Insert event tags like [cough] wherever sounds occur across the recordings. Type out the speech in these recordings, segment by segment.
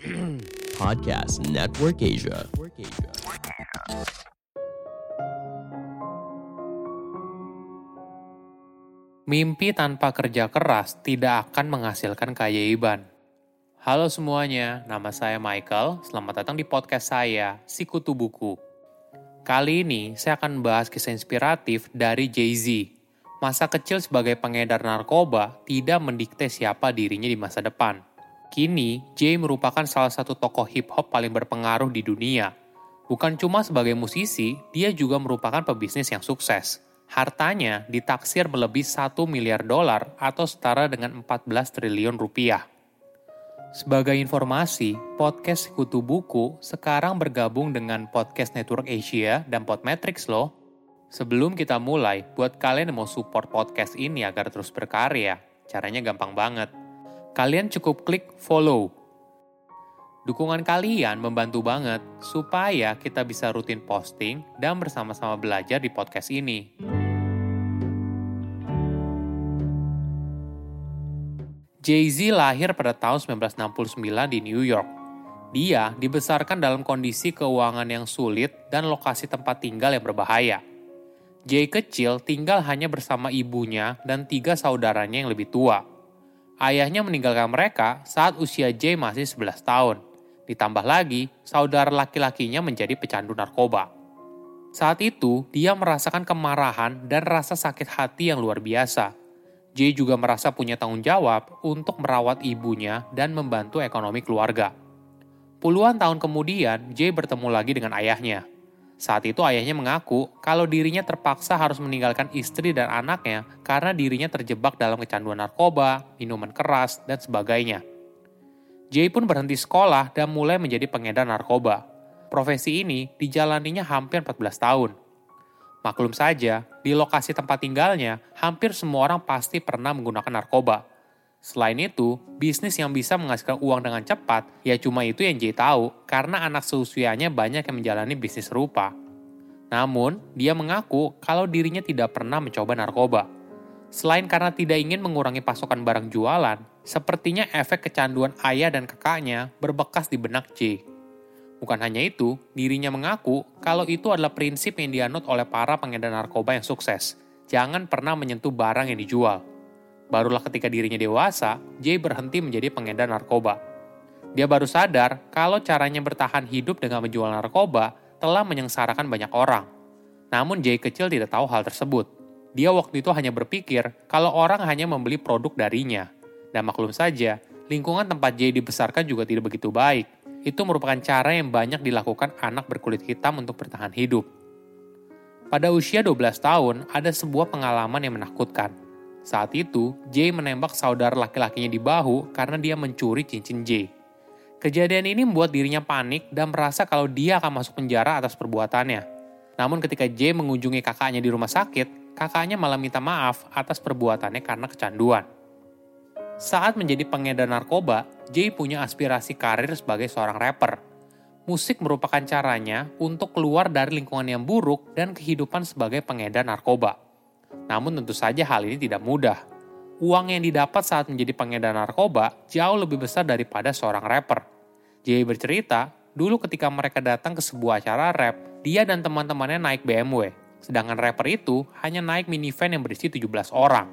[clears throat] Podcast Network Asia. Mimpi tanpa kerja keras tidak akan menghasilkan keajaiban. Halo semuanya, nama saya Michael. Selamat datang di podcast saya, Sikutu Buku. Kali ini saya akan membahas kisah inspiratif dari Jay-Z. Masa kecil sebagai pengedar narkoba tidak mendikte siapa dirinya di masa depan. Kini, Jay merupakan salah satu tokoh hip hop paling berpengaruh di dunia. Bukan cuma sebagai musisi, dia juga merupakan pebisnis yang sukses. Hartanya ditaksir melebihi 1 miliar dolar atau setara dengan 14 triliun rupiah. Sebagai informasi, podcast Kutu Buku sekarang bergabung dengan Podcast Network Asia dan Podmetrics loh. Sebelum kita mulai, buat kalian yang mau support podcast ini agar terus berkarya, caranya gampang banget. Kalian cukup klik follow. Dukungan kalian membantu banget supaya kita bisa rutin posting dan bersama-sama belajar di podcast ini. Jay-Z lahir pada tahun 1969 di New York. Dia dibesarkan dalam kondisi keuangan yang sulit dan lokasi tempat tinggal yang berbahaya. Jay kecil tinggal hanya bersama ibunya dan tiga saudaranya yang lebih tua. Ayahnya meninggalkan mereka saat usia Jay masih 11 tahun. Ditambah lagi, saudara laki-lakinya menjadi pecandu narkoba. Saat itu, dia merasakan kemarahan dan rasa sakit hati yang luar biasa. Jay juga merasa punya tanggung jawab untuk merawat ibunya dan membantu ekonomi keluarga. Puluhan tahun kemudian, Jay bertemu lagi dengan ayahnya. Saat itu ayahnya mengaku kalau dirinya terpaksa harus meninggalkan istri dan anaknya karena dirinya terjebak dalam kecanduan narkoba, minuman keras, dan sebagainya. Jay pun berhenti sekolah dan mulai menjadi pengedar narkoba. Profesi ini dijalaninya hampir 14 tahun. Maklum saja, di lokasi tempat tinggalnya, hampir semua orang pasti pernah menggunakan narkoba. Selain itu, bisnis yang bisa menghasilkan uang dengan cepat, ya cuma itu yang Jay tahu, karena anak seusianya banyak yang menjalani bisnis serupa. Namun, dia mengaku kalau dirinya tidak pernah mencoba narkoba. Selain karena tidak ingin mengurangi pasokan barang jualan, sepertinya efek kecanduan ayah dan kakaknya berbekas di benak Jay. Bukan hanya itu, dirinya mengaku kalau itu adalah prinsip yang dianut oleh para pengedar narkoba yang sukses. Jangan pernah menyentuh barang yang dijual. Barulah ketika dirinya dewasa, Jay berhenti menjadi pengedar narkoba. Dia baru sadar kalau caranya bertahan hidup dengan menjual narkoba telah menyengsarakan banyak orang. Namun Jay kecil tidak tahu hal tersebut. Dia waktu itu hanya berpikir kalau orang hanya membeli produk darinya. Dan maklum saja, lingkungan tempat Jay dibesarkan juga tidak begitu baik itu merupakan cara yang banyak dilakukan anak berkulit hitam untuk bertahan hidup. Pada usia 12 tahun, ada sebuah pengalaman yang menakutkan. Saat itu, Jay menembak saudara laki-lakinya di bahu karena dia mencuri cincin Jay. Kejadian ini membuat dirinya panik dan merasa kalau dia akan masuk penjara atas perbuatannya. Namun ketika Jay mengunjungi kakaknya di rumah sakit, kakaknya malah minta maaf atas perbuatannya karena kecanduan. Saat menjadi pengedar narkoba, Jay punya aspirasi karir sebagai seorang rapper. Musik merupakan caranya untuk keluar dari lingkungan yang buruk dan kehidupan sebagai pengedar narkoba. Namun tentu saja hal ini tidak mudah. Uang yang didapat saat menjadi pengedar narkoba jauh lebih besar daripada seorang rapper. Jay bercerita, dulu ketika mereka datang ke sebuah acara rap, dia dan teman-temannya naik BMW, sedangkan rapper itu hanya naik minivan yang berisi 17 orang.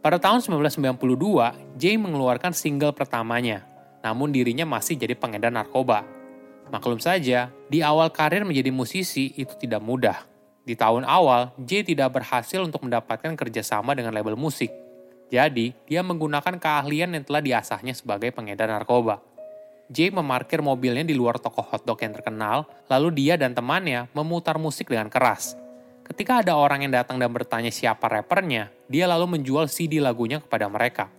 Pada tahun 1992, Jay mengeluarkan single pertamanya, namun dirinya masih jadi pengedar narkoba. Maklum saja, di awal karir menjadi musisi itu tidak mudah. Di tahun awal, Jay tidak berhasil untuk mendapatkan kerjasama dengan label musik. Jadi, dia menggunakan keahlian yang telah diasahnya sebagai pengedar narkoba. Jay memarkir mobilnya di luar toko hotdog yang terkenal, lalu dia dan temannya memutar musik dengan keras. Ketika ada orang yang datang dan bertanya siapa rappernya, dia lalu menjual CD lagunya kepada mereka.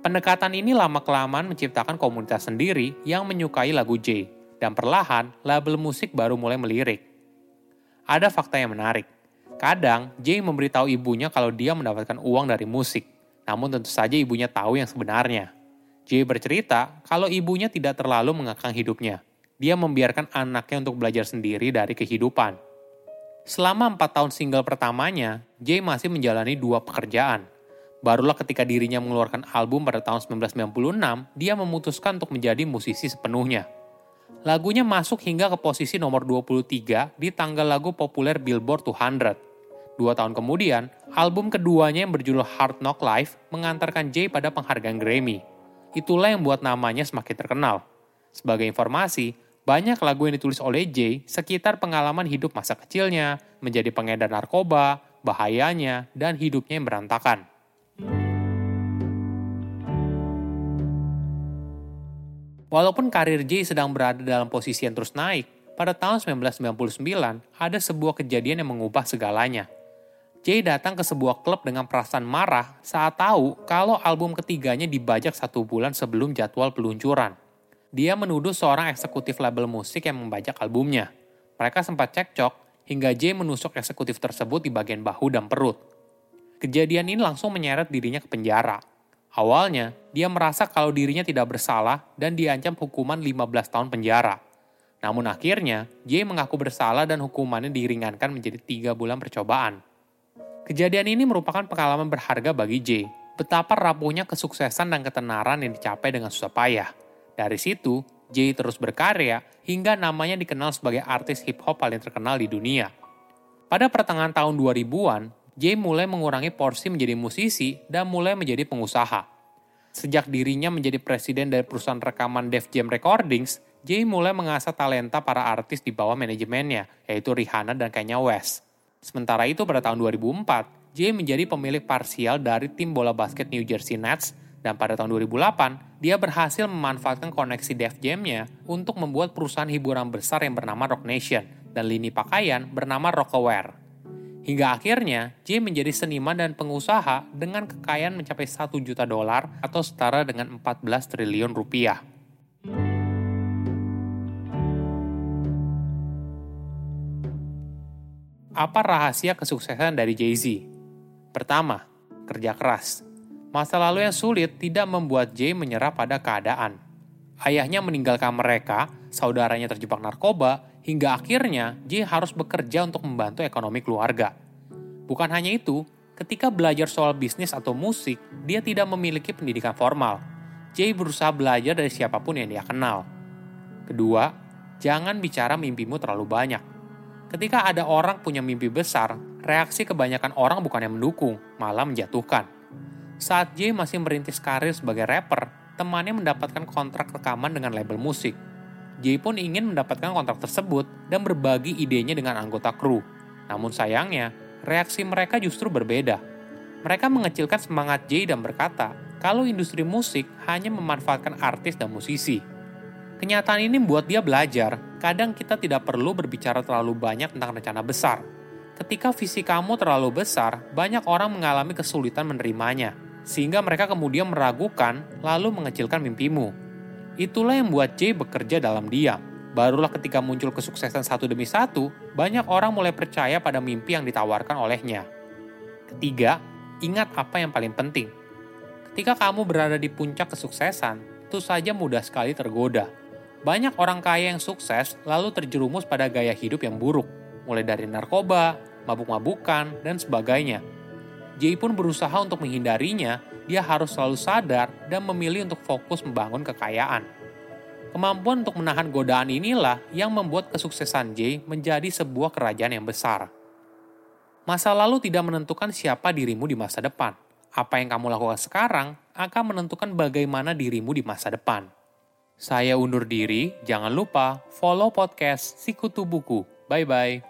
Pendekatan ini lama-kelamaan menciptakan komunitas sendiri yang menyukai lagu J, dan perlahan label musik baru mulai melirik. Ada fakta yang menarik. Kadang, J memberitahu ibunya kalau dia mendapatkan uang dari musik, namun tentu saja ibunya tahu yang sebenarnya. J bercerita kalau ibunya tidak terlalu mengekang hidupnya. Dia membiarkan anaknya untuk belajar sendiri dari kehidupan. Selama empat tahun single pertamanya, Jay masih menjalani dua pekerjaan. Barulah ketika dirinya mengeluarkan album pada tahun 1996, dia memutuskan untuk menjadi musisi sepenuhnya. Lagunya masuk hingga ke posisi nomor 23 di tanggal lagu populer Billboard 200. Dua tahun kemudian, album keduanya yang berjudul Hard Knock Life mengantarkan Jay pada penghargaan Grammy. Itulah yang membuat namanya semakin terkenal. Sebagai informasi, banyak lagu yang ditulis oleh Jay sekitar pengalaman hidup masa kecilnya, menjadi pengedar narkoba, bahayanya, dan hidupnya yang berantakan. Walaupun karir Jay sedang berada dalam posisi yang terus naik, pada tahun 1999 ada sebuah kejadian yang mengubah segalanya. Jay datang ke sebuah klub dengan perasaan marah saat tahu kalau album ketiganya dibajak satu bulan sebelum jadwal peluncuran. Dia menuduh seorang eksekutif label musik yang membajak albumnya. Mereka sempat cekcok hingga Jay menusuk eksekutif tersebut di bagian bahu dan perut. Kejadian ini langsung menyeret dirinya ke penjara. Awalnya, dia merasa kalau dirinya tidak bersalah dan diancam hukuman 15 tahun penjara. Namun akhirnya, Jay mengaku bersalah dan hukumannya diringankan menjadi tiga bulan percobaan. Kejadian ini merupakan pengalaman berharga bagi Jay, betapa rapuhnya kesuksesan dan ketenaran yang dicapai dengan susah payah. Dari situ, Jay terus berkarya hingga namanya dikenal sebagai artis hip hop paling terkenal di dunia. Pada pertengahan tahun 2000-an, Jay mulai mengurangi porsi menjadi musisi dan mulai menjadi pengusaha. Sejak dirinya menjadi presiden dari perusahaan rekaman Def Jam Recordings, Jay mulai mengasah talenta para artis di bawah manajemennya, yaitu Rihanna dan Kanye West. Sementara itu pada tahun 2004, Jay menjadi pemilik parsial dari tim bola basket New Jersey Nets dan pada tahun 2008, dia berhasil memanfaatkan koneksi Def Jam-nya untuk membuat perusahaan hiburan besar yang bernama Rock Nation dan lini pakaian bernama Rockaware. Hingga akhirnya, Jay menjadi seniman dan pengusaha dengan kekayaan mencapai 1 juta dolar atau setara dengan 14 triliun rupiah. Apa rahasia kesuksesan dari Jay-Z? Pertama, kerja keras. Masa lalu yang sulit tidak membuat Jay menyerah pada keadaan. Ayahnya meninggalkan mereka, saudaranya terjebak narkoba, hingga akhirnya Jay harus bekerja untuk membantu ekonomi keluarga. Bukan hanya itu, ketika belajar soal bisnis atau musik, dia tidak memiliki pendidikan formal. Jay berusaha belajar dari siapa pun yang dia kenal. Kedua, jangan bicara mimpimu terlalu banyak. Ketika ada orang punya mimpi besar, reaksi kebanyakan orang bukan yang mendukung, malah menjatuhkan. Saat Jay masih merintis karir sebagai rapper, temannya mendapatkan kontrak rekaman dengan label musik. Jay pun ingin mendapatkan kontrak tersebut dan berbagi idenya dengan anggota kru. Namun sayangnya, reaksi mereka justru berbeda. Mereka mengecilkan semangat Jay dan berkata, kalau industri musik hanya memanfaatkan artis dan musisi. Kenyataan ini membuat dia belajar, kadang kita tidak perlu berbicara terlalu banyak tentang rencana besar. Ketika visi kamu terlalu besar, banyak orang mengalami kesulitan menerimanya sehingga mereka kemudian meragukan lalu mengecilkan mimpimu. Itulah yang membuat Jay bekerja dalam diam. Barulah ketika muncul kesuksesan satu demi satu, banyak orang mulai percaya pada mimpi yang ditawarkan olehnya. Ketiga, ingat apa yang paling penting. Ketika kamu berada di puncak kesuksesan, itu saja mudah sekali tergoda. Banyak orang kaya yang sukses lalu terjerumus pada gaya hidup yang buruk, mulai dari narkoba, mabuk-mabukan, dan sebagainya Jay pun berusaha untuk menghindarinya, dia harus selalu sadar dan memilih untuk fokus membangun kekayaan. Kemampuan untuk menahan godaan inilah yang membuat kesuksesan Jay menjadi sebuah kerajaan yang besar. Masa lalu tidak menentukan siapa dirimu di masa depan. Apa yang kamu lakukan sekarang akan menentukan bagaimana dirimu di masa depan. Saya undur diri, jangan lupa follow podcast Sikutu Buku. Bye-bye.